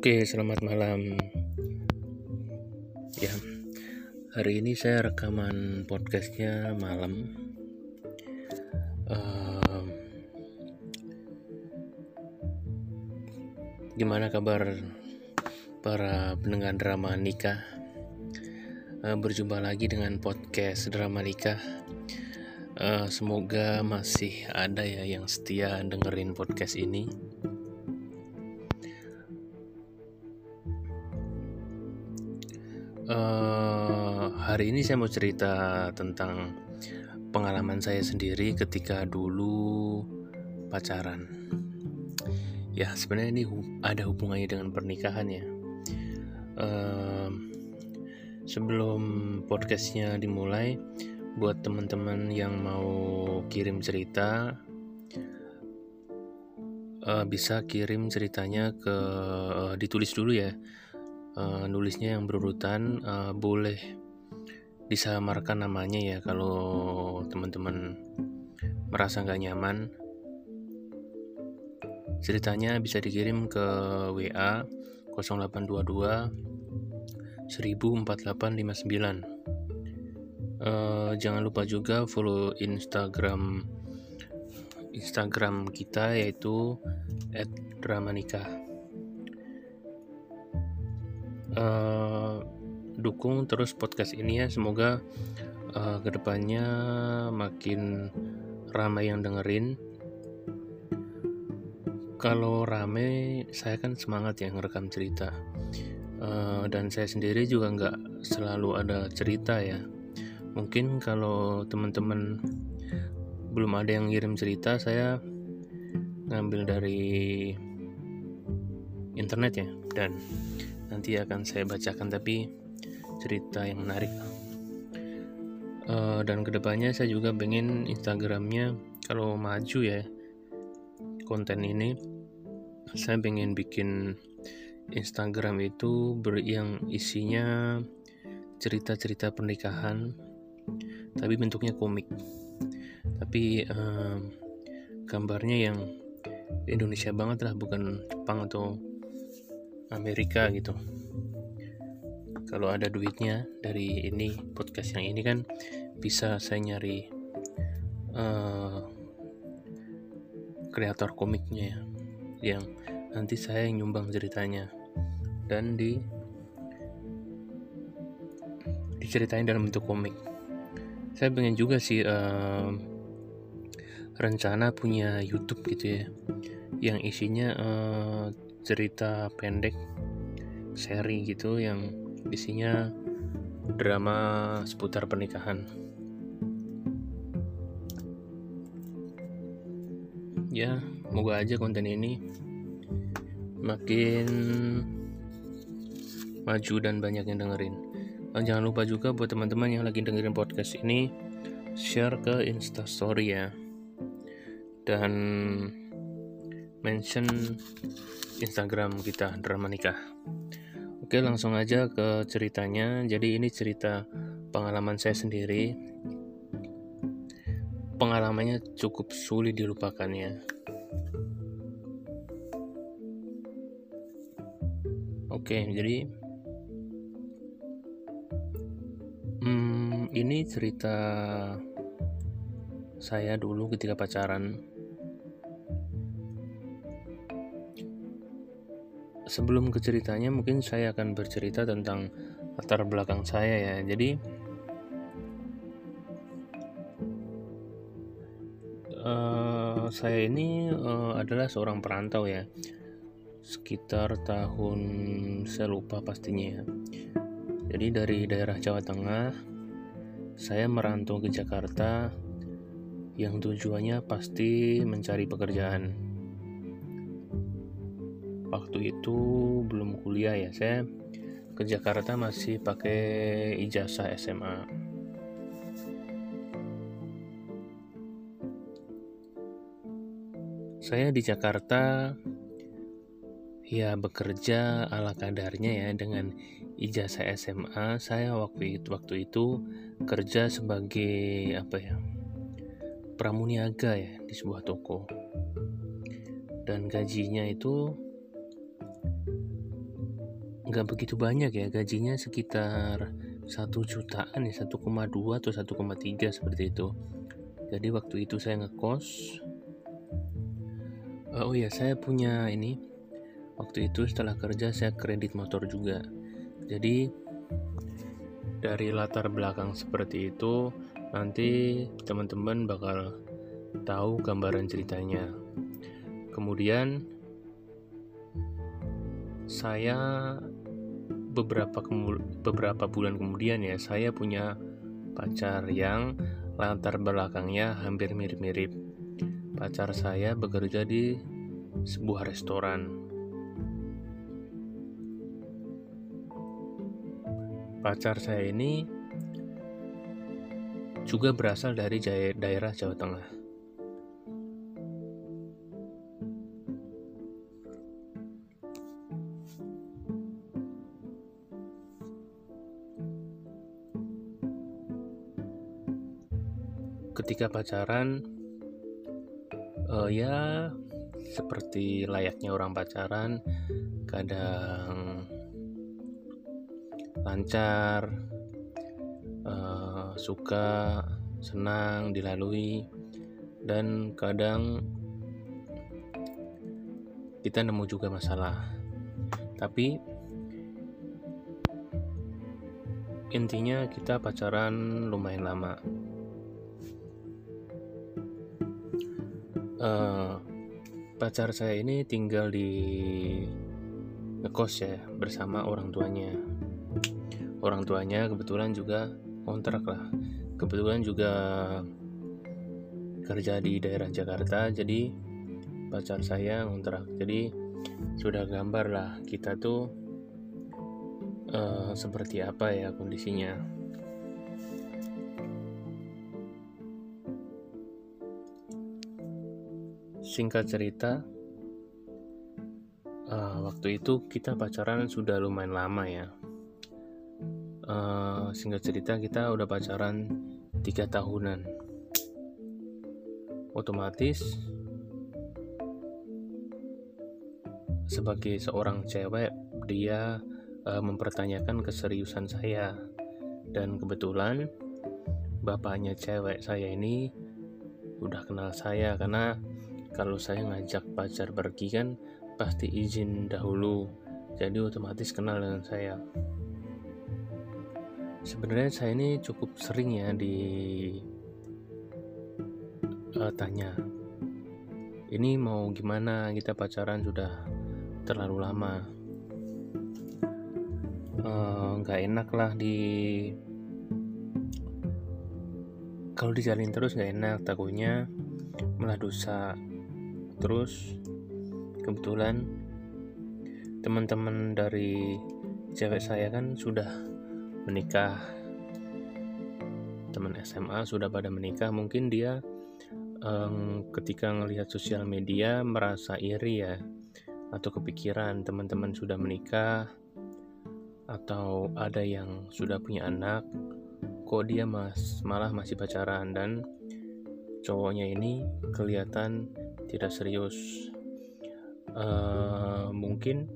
Oke, selamat malam. Ya, hari ini saya rekaman podcastnya malam. Uh, gimana kabar para pendengar drama nikah? Uh, berjumpa lagi dengan podcast drama nikah. Uh, semoga masih ada ya yang setia dengerin podcast ini. Uh, hari ini saya mau cerita tentang pengalaman saya sendiri ketika dulu pacaran. Ya sebenarnya ini ada hubungannya dengan pernikahan ya. Uh, sebelum podcastnya dimulai, buat teman-teman yang mau kirim cerita, uh, bisa kirim ceritanya ke uh, ditulis dulu ya uh, nulisnya yang berurutan uh, boleh disamarkan namanya ya kalau teman-teman merasa nggak nyaman. Ceritanya bisa dikirim ke WA 0822 104859 uh, jangan lupa juga follow Instagram Instagram kita yaitu @dramanikah uh, dukung terus podcast ini ya. Semoga uh, ke depannya makin ramai yang dengerin. Kalau rame saya kan semangat ya ngerekam cerita. Uh, dan saya sendiri juga nggak selalu ada cerita ya. Mungkin kalau teman-teman belum ada yang ngirim cerita saya ngambil dari internet ya. Dan nanti akan saya bacakan tapi cerita yang menarik. Uh, dan ke depannya saya juga pengen Instagramnya kalau maju ya konten ini saya pengen bikin Instagram itu ber yang isinya cerita-cerita pernikahan tapi bentuknya komik. Tapi uh, gambarnya yang Indonesia banget lah bukan Jepang atau Amerika gitu. Kalau ada duitnya dari ini podcast yang ini kan bisa saya nyari uh, kreator komiknya ya, yang nanti saya nyumbang ceritanya. Dan di diceritain dalam bentuk komik. Saya pengen juga sih uh, rencana punya YouTube gitu ya yang isinya uh, cerita pendek seri gitu yang isinya drama seputar pernikahan. Ya moga aja konten ini makin maju dan banyak yang dengerin. Dan jangan lupa juga buat teman-teman yang lagi dengerin podcast ini share ke instastory ya dan mention Instagram kita drama nikah. Oke, langsung aja ke ceritanya. Jadi ini cerita pengalaman saya sendiri. Pengalamannya cukup sulit dilupakannya. Oke, jadi hmm, ini cerita saya dulu ketika pacaran sebelum ke ceritanya mungkin saya akan bercerita tentang latar belakang saya ya. Jadi uh, saya ini uh, adalah seorang perantau ya. Sekitar tahun saya lupa pastinya ya. Jadi dari daerah Jawa Tengah saya merantau ke Jakarta yang tujuannya pasti mencari pekerjaan waktu itu belum kuliah ya saya ke Jakarta masih pakai ijazah SMA saya di Jakarta ya bekerja ala kadarnya ya dengan ijazah SMA saya waktu itu waktu itu kerja sebagai apa ya pramuniaga ya di sebuah toko. Dan gajinya itu nggak begitu banyak ya gajinya sekitar satu jutaan ya 1,2 atau 1,3 seperti itu. Jadi waktu itu saya ngekos oh ya saya punya ini. Waktu itu setelah kerja saya kredit motor juga. Jadi dari latar belakang seperti itu nanti teman-teman bakal tahu gambaran ceritanya. Kemudian saya beberapa beberapa bulan kemudian ya saya punya pacar yang latar belakangnya hampir mirip-mirip. Pacar saya bekerja di sebuah restoran. Pacar saya ini juga berasal dari daerah Jawa Tengah. Ketika pacaran uh, ya seperti layaknya orang pacaran kadang lancar uh, suka senang dilalui dan kadang kita nemu juga masalah. Tapi intinya kita pacaran lumayan lama uh, pacar saya ini tinggal di ngekos ya bersama orang tuanya. Orang tuanya kebetulan juga kontrak lah. Kebetulan juga kerja di daerah Jakarta jadi pacar saya kontrak jadi sudah gambar lah kita tuh uh, seperti apa ya kondisinya singkat cerita uh, waktu itu kita pacaran sudah lumayan lama ya. Uh, singkat cerita kita udah pacaran tiga tahunan. Otomatis sebagai seorang cewek dia uh, mempertanyakan keseriusan saya. Dan kebetulan bapaknya cewek saya ini udah kenal saya karena kalau saya ngajak pacar pergi kan pasti izin dahulu. Jadi otomatis kenal dengan saya. Sebenarnya saya ini cukup sering ya di uh, tanya ini mau gimana? Kita pacaran sudah terlalu lama. Eh, nggak uh, enak lah di kalau dijalin terus nggak enak takutnya malah dosa terus kebetulan teman-teman dari cewek saya kan sudah menikah. Teman SMA sudah pada menikah. Mungkin dia um, ketika melihat sosial media merasa iri ya atau kepikiran teman-teman sudah menikah atau ada yang sudah punya anak kok dia mas malah masih pacaran. Dan cowoknya ini kelihatan tidak serius. Uh, mungkin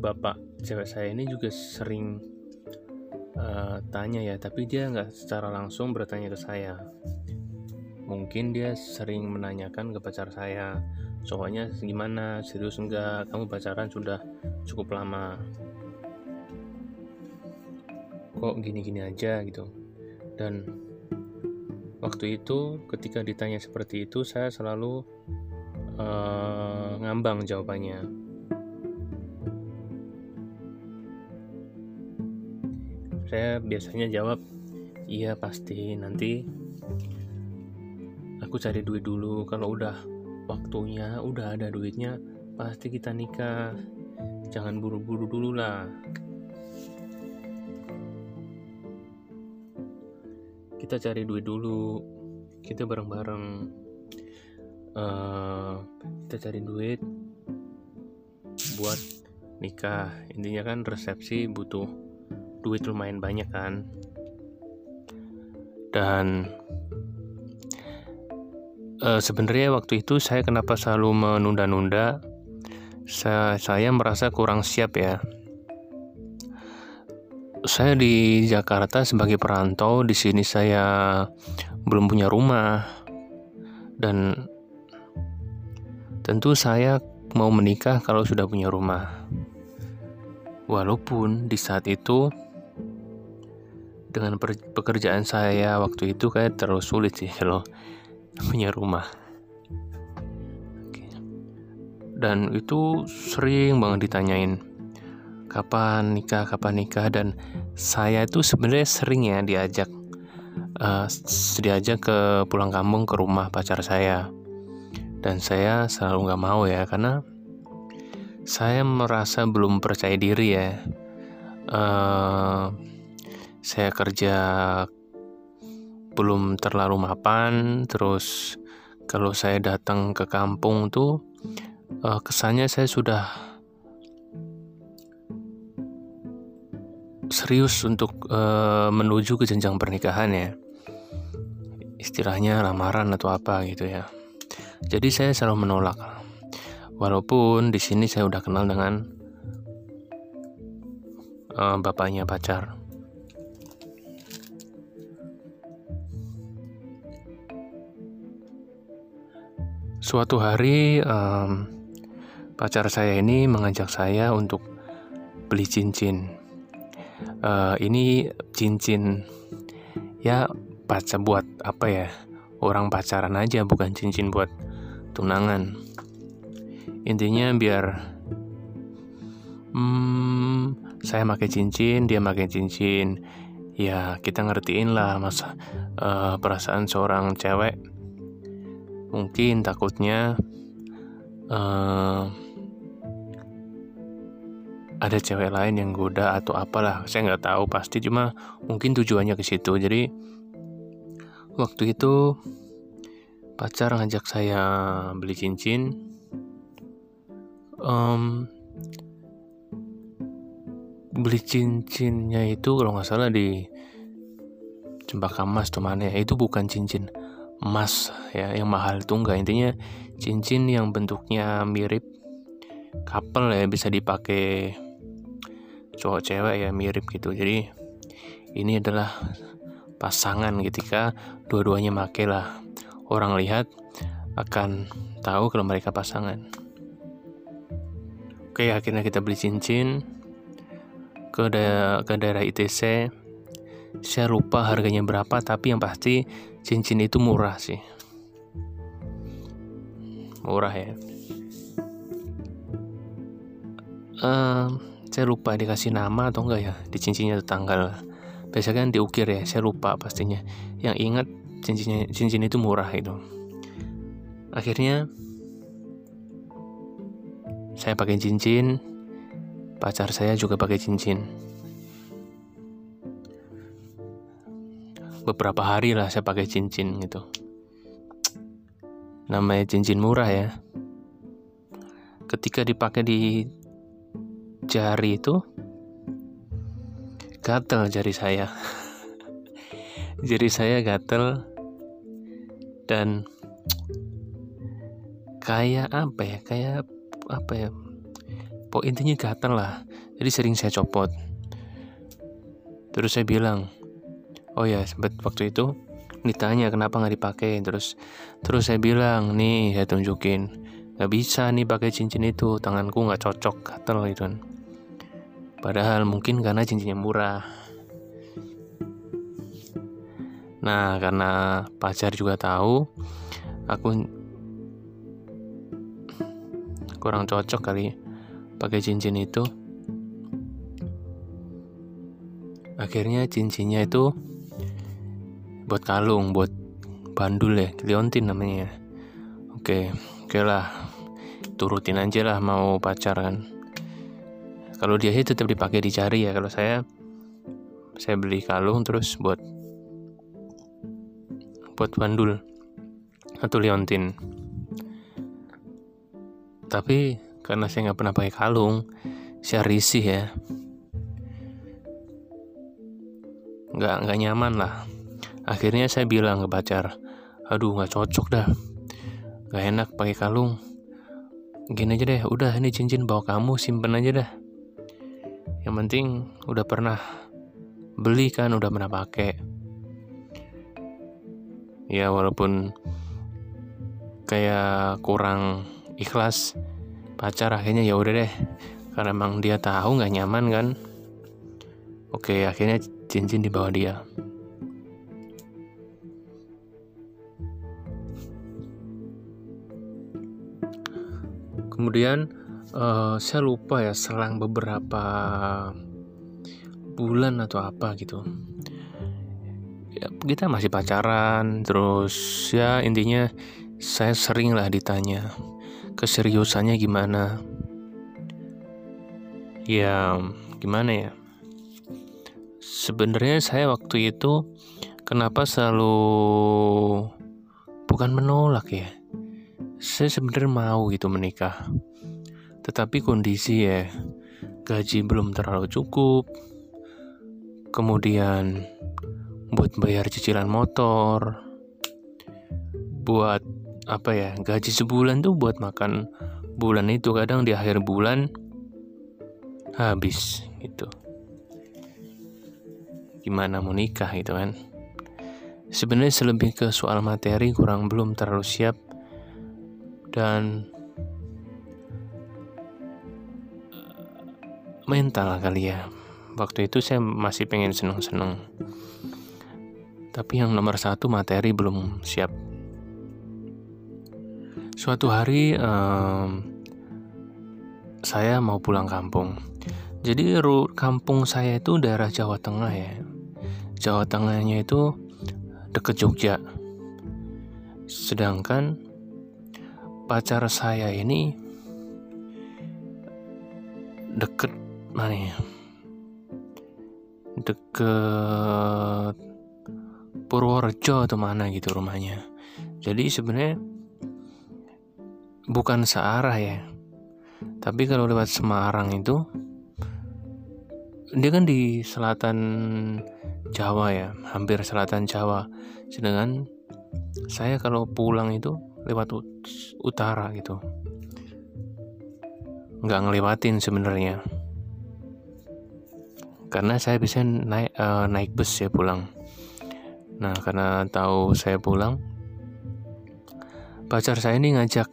bapak cewek saya ini juga sering uh, tanya ya tapi dia nggak secara langsung bertanya ke saya. Mungkin dia sering menanyakan ke pacar saya cowoknya gimana? Serius enggak kamu pacaran sudah cukup lama. Kok gini-gini aja? gitu. Dan waktu itu ketika ditanya seperti itu saya selalu uh, ngambang jawabannya. Saya biasanya jawab iya pasti. Nanti aku cari duit dulu. Kalau udah waktunya udah ada duitnya pasti kita nikah. Jangan buru-buru dulu lah kita cari duit dulu. Kita bareng-bareng. Uh, kita cari duit buat nikah. Intinya kan resepsi butuh duit lumayan banyak kan. Dan uh, sebenarnya waktu itu saya kenapa selalu menunda-nunda? Saya, saya merasa kurang siap ya saya di Jakarta sebagai perantau di sini saya belum punya rumah. Dan tentu saya mau menikah kalau sudah punya rumah. Walaupun di saat itu dengan pekerjaan saya waktu itu kayak terlalu sulit sih kalau punya rumah. Dan itu sering banget ditanyain kapan nikah kapan nikah dan saya itu sebenarnya sering ya diajak uh, diajak ke pulang kampung ke rumah pacar saya. Dan saya selalu nggak mau ya karena saya merasa belum percaya diri ya. Uh, saya kerja belum terlalu mapan terus kalau saya datang ke kampung tuh uh, kesannya saya sudah serius untuk uh, menuju ke jenjang pernikahan ya. Istilahnya lamaran atau apa gitu ya. Jadi saya selalu menolak. Walaupun di sini saya udah kenal dengan uh, bapaknya pacar. Suatu hari um, pacar saya ini mengajak saya untuk beli cincin uh, ini cincin ya pacar buat apa ya orang pacaran aja bukan cincin buat tunangan. Intinya biar hmm, saya pakai cincin dia pakai cincin. Ya kita ngertiin lah masa uh, perasaan seorang cewek. Mungkin takutnya uh, ada cewek lain yang goda atau apalah saya nggak tahu pasti cuma mungkin tujuannya ke situ. Jadi waktu itu pacar ngajak saya beli cincin um, beli cincinnya itu kalau nggak salah di Cempaka Mas tuh mana ya itu bukan cincin emas ya yang mahal itu enggak intinya cincin yang bentuknya mirip couple ya bisa dipakai cowok cewek ya mirip gitu. Jadi ini adalah pasangan ketika dua-duanya make lah. Orang lihat akan tahu kalau mereka pasangan. Oke akhirnya kita beli cincin ke, da ke daerah ITC saya lupa harganya berapa tapi yang pasti cincin itu murah sih. Murah ya. Um, saya lupa dikasih nama atau enggak ya di cincinnya tanggal biasanya kan diukir ya saya lupa pastinya. Yang ingat cincinnya cincin itu murah itu. Akhirnya saya pakai cincin pacar saya juga pakai cincin. Beberapa hari lah saya pakai cincin gitu. Namanya cincin murah ya. Ketika dipakai di jari itu gatel jari saya. Jari saya gatel dan kayak apa ya kayak apa ya pok intinya gatel lah. Jadi sering saya copot. Terus saya bilang oh ya sempat waktu itu ditanya kenapa nggak dipakai terus terus saya bilang nih saya tunjukin. Nggak bisa nih pakai cincin itu tanganku nggak cocok. Gatel gitu kan Padahal mungkin karena cincinnya murah. Nah, karena pacar juga tahu aku kurang cocok kali pakai cincin itu. Akhirnya cincinnya itu buat kalung, buat bandul ya, liontin namanya. Oke, oke lah, turutin aja lah mau pacaran kalau dia sih tetap dipakai dicari ya. Kalau saya saya beli kalung terus buat buat bandul atau liontin. Tapi karena saya nggak pernah pakai kalung saya risih ya. Nggak nggak nyaman lah. Akhirnya saya bilang ke pacar aduh nggak cocok dah. Nggak enak pakai kalung. Gini aja deh udah ini cincin bawa kamu simpen aja dah yang penting udah pernah beli kan udah pernah pakai. Ya walaupun kayak kurang ikhlas pacar akhirnya ya udah deh. Karena emang dia tahu nggak nyaman kan. Oke akhirnya cincin dibawa dia. Kemudian uh, saya lupa ya selang beberapa bulan atau apa gitu. Ya, kita masih pacaran terus ya intinya saya sering lah ditanya keseriusannya gimana. Ya gimana ya? Sebenarnya saya waktu itu kenapa selalu bukan menolak ya? Saya sebenarnya mau gitu menikah tetapi kondisi ya gaji belum terlalu cukup. Kemudian buat bayar cicilan motor buat apa ya gaji sebulan tuh buat makan bulan itu kadang di akhir bulan habis gitu. Gimana mau nikah gitu kan? Sebenarnya selebih ke soal materi kurang belum terlalu siap. Dan mental kali ya. Waktu itu saya masih pengen seneng-seneng. Tapi yang nomor satu materi belum siap. Suatu hari um, saya mau pulang kampung. Jadi kampung saya itu daerah Jawa Tengah ya. Jawa Tengahnya itu deket Jogja. Sedangkan pacar saya ini deket mana ya? Deket Purworejo atau mana gitu rumahnya. Jadi sebenarnya bukan searah ya. Tapi kalau lewat Semarang itu dia kan di selatan Jawa ya hampir selatan Jawa. Sedangkan saya kalau pulang itu lewat utara gitu. Nggak ngelewatin sebenarnya karena saya bisa naik uh, naik bus ya pulang. Nah karena tahu saya pulang pacar saya ini ngajak.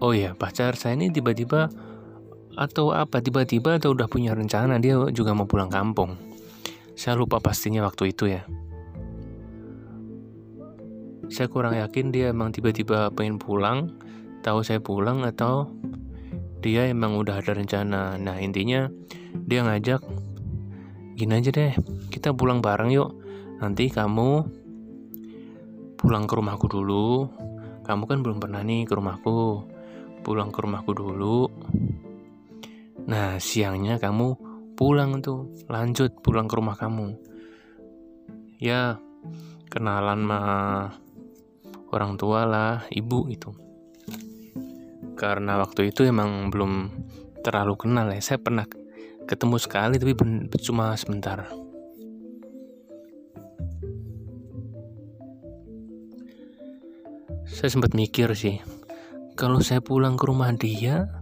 Oh ya pacar saya ini tiba-tiba atau apa tiba-tiba atau udah punya rencana dia juga mau pulang kampung. Saya lupa pastinya waktu itu ya. Saya kurang yakin dia emang tiba-tiba pengen pulang tahu saya pulang atau dia emang udah ada rencana. Nah intinya dia ngajak gini aja deh kita pulang bareng yuk. Nanti kamu pulang ke rumahku dulu. Kamu kan belum pernah nih ke rumahku. Pulang ke rumahku dulu. Nah siangnya kamu pulang tuh lanjut pulang ke rumah kamu. Ya kenalan mah orang tua lah, ibu itu. Karena waktu itu emang belum terlalu kenal ya. Saya pernah ketemu sekali tapi cuma sebentar. Saya sempat mikir sih, kalau saya pulang ke rumah dia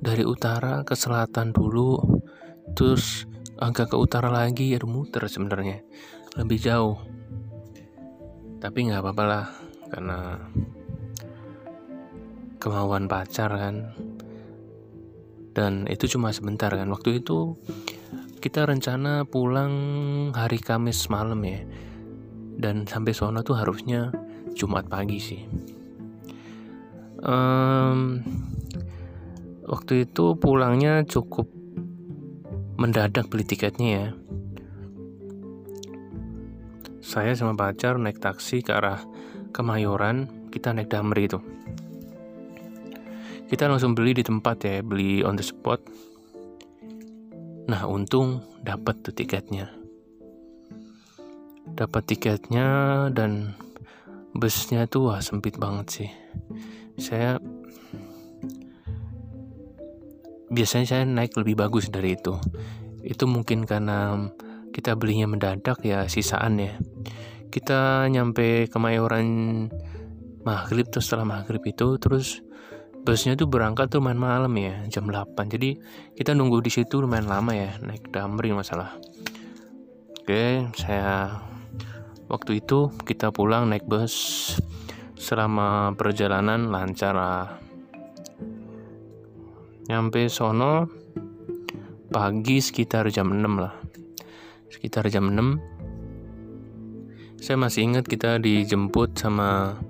dari utara ke selatan dulu, terus agak ke utara lagi ya muter sebenarnya, lebih jauh. Tapi nggak apa-apa lah, karena kemauan pacar kan. Dan itu cuma sebentar kan. Waktu itu kita rencana pulang hari Kamis malam ya. Dan sampai sono tuh harusnya Jumat pagi sih. Um, waktu itu pulangnya cukup mendadak beli tiketnya ya. Saya sama pacar naik taksi ke arah Kemayoran kita naik Damri itu kita langsung beli di tempat ya beli on the spot. Nah untung dapat tuh tiketnya. Dapat tiketnya dan busnya tuh wah sempit banget sih. Saya biasanya saya naik lebih bagus dari itu. Itu mungkin karena kita belinya mendadak ya sisaan ya. Kita nyampe Kemayoran maghrib terus setelah maghrib itu terus busnya tuh berangkat tuh main malam ya jam 8 jadi kita nunggu di situ lumayan lama ya naik damri masalah oke saya waktu itu kita pulang naik bus selama perjalanan lancar lah. Nyampe sono pagi sekitar jam 6 lah. Sekitar jam 6 saya masih ingat kita dijemput sama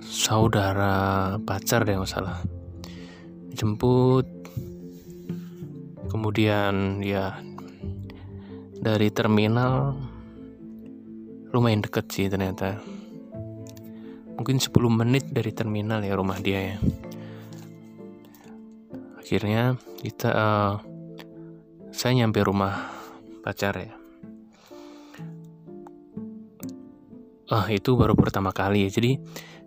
saudara pacar deh masalah jemput kemudian ya dari terminal lumayan deket sih ternyata. Mungkin 10 menit dari terminal ya rumah dia ya. Akhirnya kita uh, saya nyampe rumah pacar ya. Ah itu baru pertama kali ya. Jadi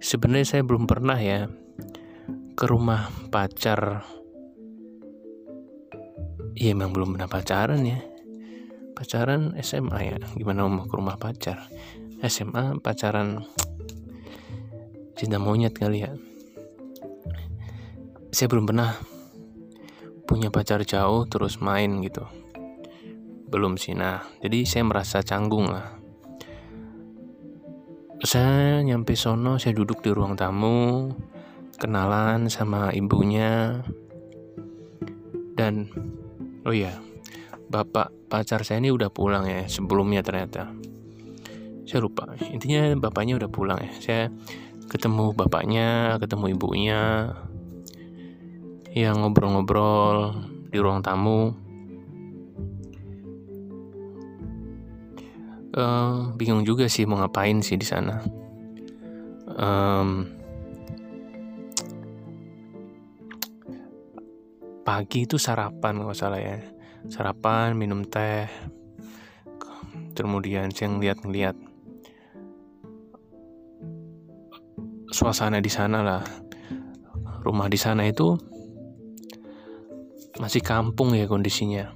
sebenarnya saya belum pernah ya ke rumah pacar. Iya emang belum pernah pacaran ya. Pacaran SMA ya. Gimana mau ke rumah pacar? SMA pacaran. Cinta monyet kali ya. Saya belum pernah Punya pacar jauh terus main gitu. Belum sih Nah. Jadi saya merasa canggung lah saya nyampe sono saya duduk di ruang tamu kenalan sama ibunya. Dan oh iya bapak pacar saya ini udah pulang ya sebelumnya ternyata. Saya lupa intinya bapaknya udah pulang ya. Saya ketemu bapaknya ketemu ibunya yang ngobrol-ngobrol di ruang tamu uh, bingung juga sih mau ngapain sih di sana. Um, pagi itu sarapan nggak salah ya, sarapan minum teh, kemudian saya ngeliat-ngeliat suasana di sana lah, rumah di sana itu masih kampung ya kondisinya.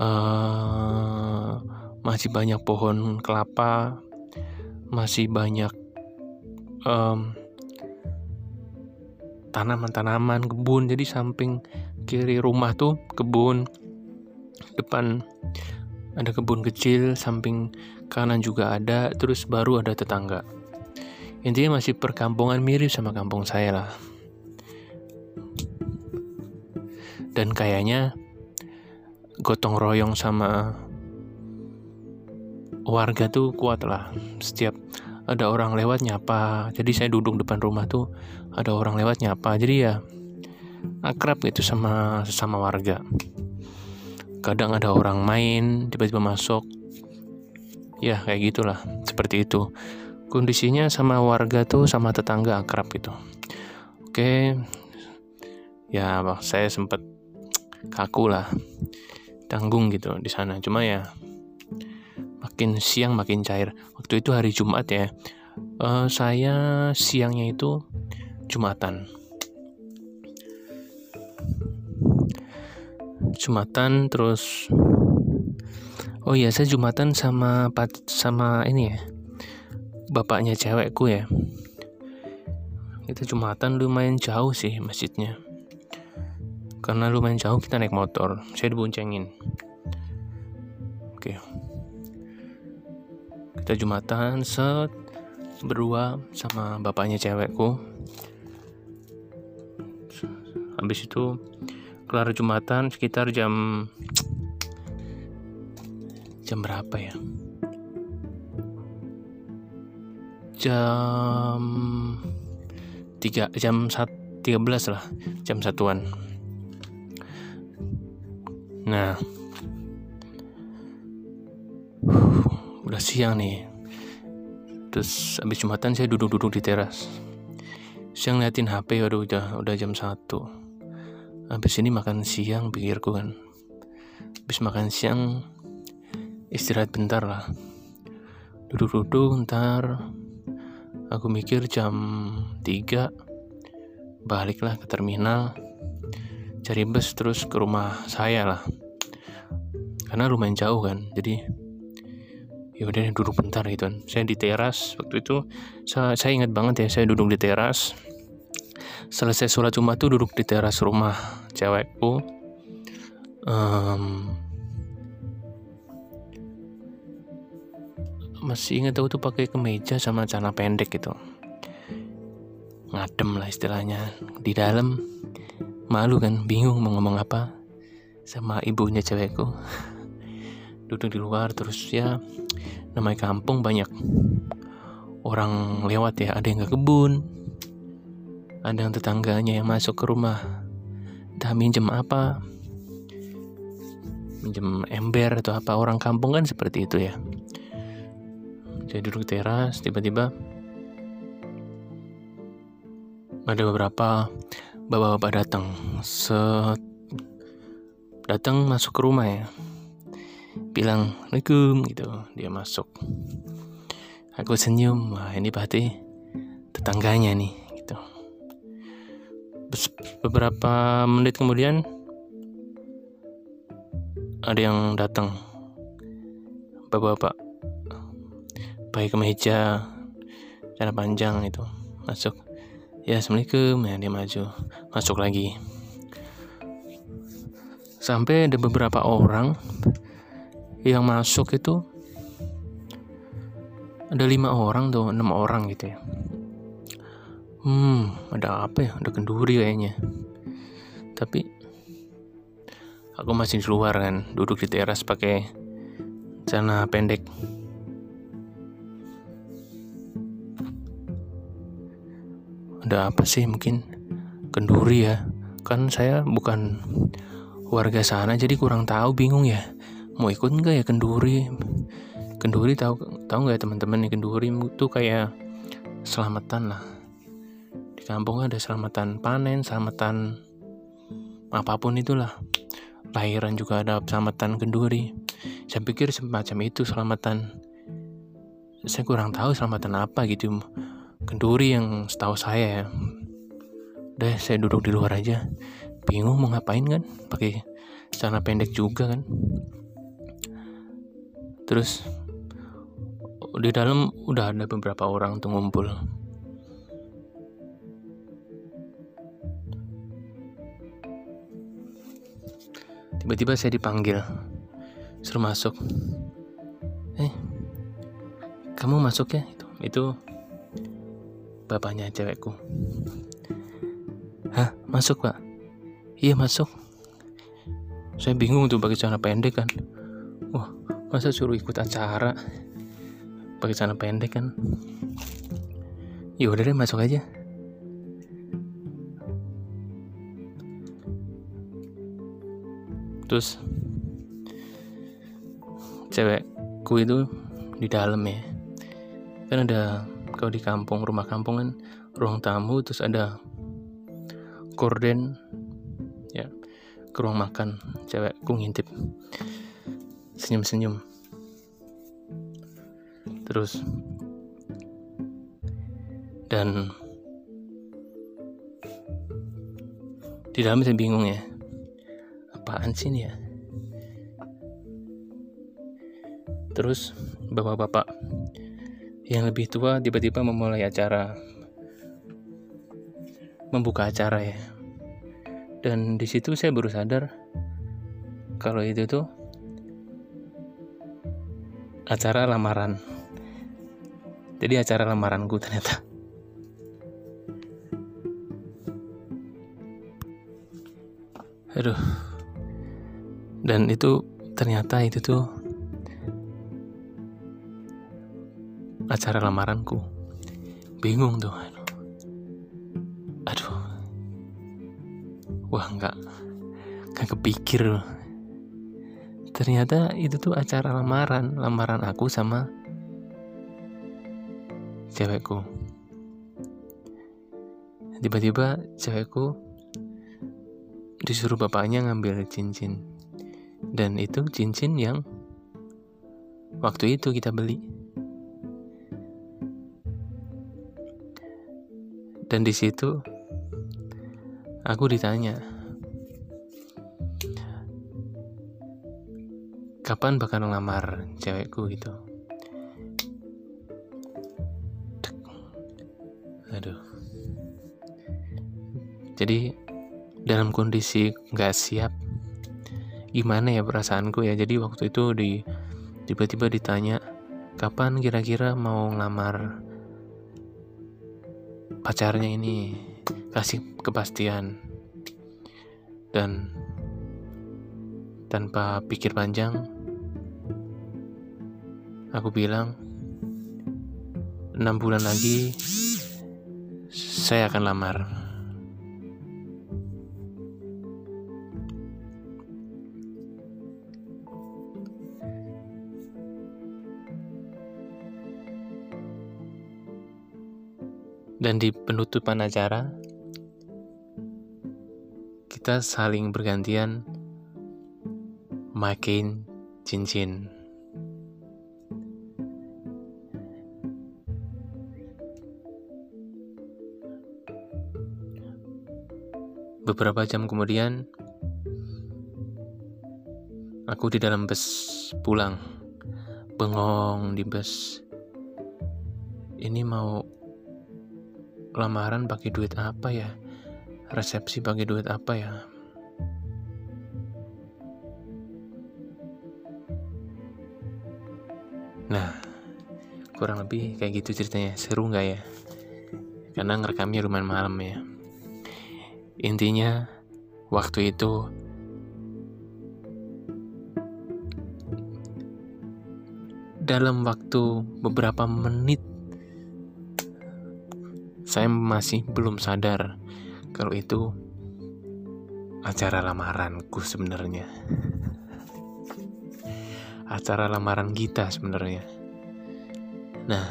Uh, masih banyak pohon kelapa, masih banyak um, tanaman-tanaman kebun. Jadi samping kiri rumah tuh kebun, depan ada kebun kecil, samping kanan juga ada, terus baru ada tetangga. Intinya masih perkampungan mirip sama kampung saya lah. Dan kayaknya gotong royong sama warga tuh kuat lah. Setiap ada orang lewat nyapa. Jadi saya duduk depan rumah tuh ada orang lewat nyapa. Jadi ya akrab gitu sama sesama warga. Kadang ada orang main tiba-tiba masuk. Ya kayak gitulah. Seperti itu. Kondisinya sama warga tuh sama tetangga akrab gitu. Oke. Ya saya sempat kaku lah. Tanggung gitu di sana. Cuma ya makin siang makin cair. Waktu itu hari Jumat ya. Uh, saya siangnya itu Jumatan. Jumatan terus oh iya saya Jumatan sama sama ini ya bapaknya cewekku ya. Kita Jumatan lumayan jauh sih masjidnya. Karena lumayan jauh kita naik motor saya diboncengin. Oke. okay kita jumatan set berdua sama bapaknya cewekku. Habis itu kelar jumatan sekitar jam jam berapa ya? Jam tiga jam sat tiga belas lah jam satuan. Nah udah siang nih. Terus habis jumatan saya duduk-duduk di teras. Siang liatin HP waduh udah udah jam satu. Habis ini makan siang pikirku kan. Habis makan siang istirahat bentar lah. Duduk-duduk ntar. Aku mikir jam 3 baliklah ke terminal. Cari bus terus ke rumah saya lah. Karena lumayan jauh kan jadi ya udah duduk bentar gitu kan. Saya di teras waktu itu. Saya, saya ingat banget ya saya duduk di teras. Selesai sholat jumat tuh duduk di teras rumah cewekku. Um, masih ingat aku tuh pakai kemeja sama celana pendek gitu. Ngadem lah istilahnya. Di dalam malu kan bingung mau ngomong apa sama ibunya cewekku. Duduk di luar terus ya namanya kampung banyak orang lewat ya. Ada yang ke kebun ada yang tetangganya yang masuk ke rumah. Entah minjem apa minjem ember atau apa. Orang kampung kan seperti itu ya. Saya duduk teras tiba-tiba ada beberapa bapak-bapak datang. Set datang masuk ke rumah ya bilang Assalamualaikum gitu. Dia masuk. Aku senyum wah ini berarti tetangganya nih gitu. Beberapa menit kemudian ada yang datang. Bapak-bapak pakai kemeja cara panjang itu masuk. Ya assalamualaikum. Ya dia maju. Masuk lagi. Sampai ada beberapa orang yang masuk itu ada lima orang tuh enam orang gitu ya. Hmm ada apa ya? Ada kenduri kayaknya. Tapi aku masih di luar kan duduk di teras pakai celana pendek. Ada apa sih mungkin? Kenduri ya? Kan saya bukan warga sana jadi kurang tahu bingung ya mau ikut nggak ya kenduri? Kenduri tahu tahu nggak ya teman-teman kenduri itu kayak selamatan lah. Di kampung ada selamatan panen selamatan apa pun itulah. Lahiran juga ada selamatan kenduri. Saya pikir semacam itu selamatan. Saya kurang tahu selamatan apa gitu. Kenduri yang setahu saya ya. Udah saya duduk di luar aja. Bingung mau ngapain kan? Pakai celana pendek juga kan terus di dalam udah ada beberapa orang tuh ngumpul. Tiba-tiba saya dipanggil suruh masuk. Eh kamu masuk ya? Itu itu bapaknya cewekku. Hah masuk pak? Iya masuk. Saya bingung tuh pakai celana pendek kan masa suruh ikut acara? Pakai celana pendek kan? Ya udah deh masuk aja. Terus cewekku itu di dalam ya. Kan ada kalau di kampung rumah kampung kan ruang tamu terus ada korden ya ke ruang makan. Cewekku ngintip senyum-senyum. Terus dan di dalam saya bingung ya apaan sih ini ya? Terus bapak-bapak yang lebih tua tiba-tiba memulai acara membuka acara ya. Dan di situ saya baru sadar kalau itu tuh acara lamaran. Jadi acara lamaranku ternyata. Aduh. Dan itu ternyata itu tuh acara lamaranku. Bingung tuh. Wah nggak nggak kepikir ternyata itu tuh acara lamaran lamaran aku sama cewekku. Tiba-tiba cewekku disuruh bapaknya ngambil cincin. Dan itu cincin yang waktu itu kita beli. Dan di situ aku ditanya kapan bakal ngelamar cewekku gitu? Aduh. Jadi dalam kondisi nggak siap gimana ya perasaanku ya? Jadi waktu itu di tiba-tiba ditanya kapan kira-kira mau ngelamar pacarnya ini? Kasih kepastian. Dan tanpa pikir panjang aku bilang enam bulan lagi saya akan lamar. Dan di penutupan acara kita saling bergantian makin cincin beberapa jam kemudian aku di dalam bus pulang. Bengong di bus. Ini mau lamaran pakai duit apa ya? Resepsi pakai duit apa ya? Nah kurang lebih kayak gitu ceritanya. Seru nggak ya? Karena ngerekamnya lumayan malam ya intinya waktu itu dalam waktu beberapa menit saya masih belum sadar kalau itu acara lamaranku sebenarnya. Acara lamaran kita sebenarnya. Nah,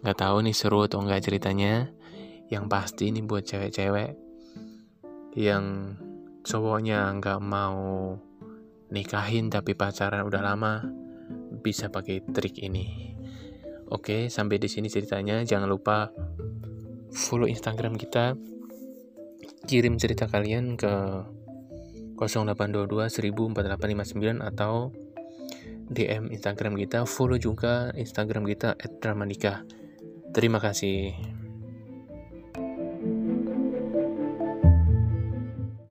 nggak tahu nih seru atau nggak ceritanya. Yang pasti ini buat cewek-cewek yang cowoknya nggak mau nikahin tapi pacaran udah lama bisa pakai trik ini. Oke, sampai di sini ceritanya. Jangan lupa follow Instagram kita. Kirim cerita kalian ke 0822 104859 atau DM Instagram kita. Follow juga Instagram kita @dramanika. Terima kasih.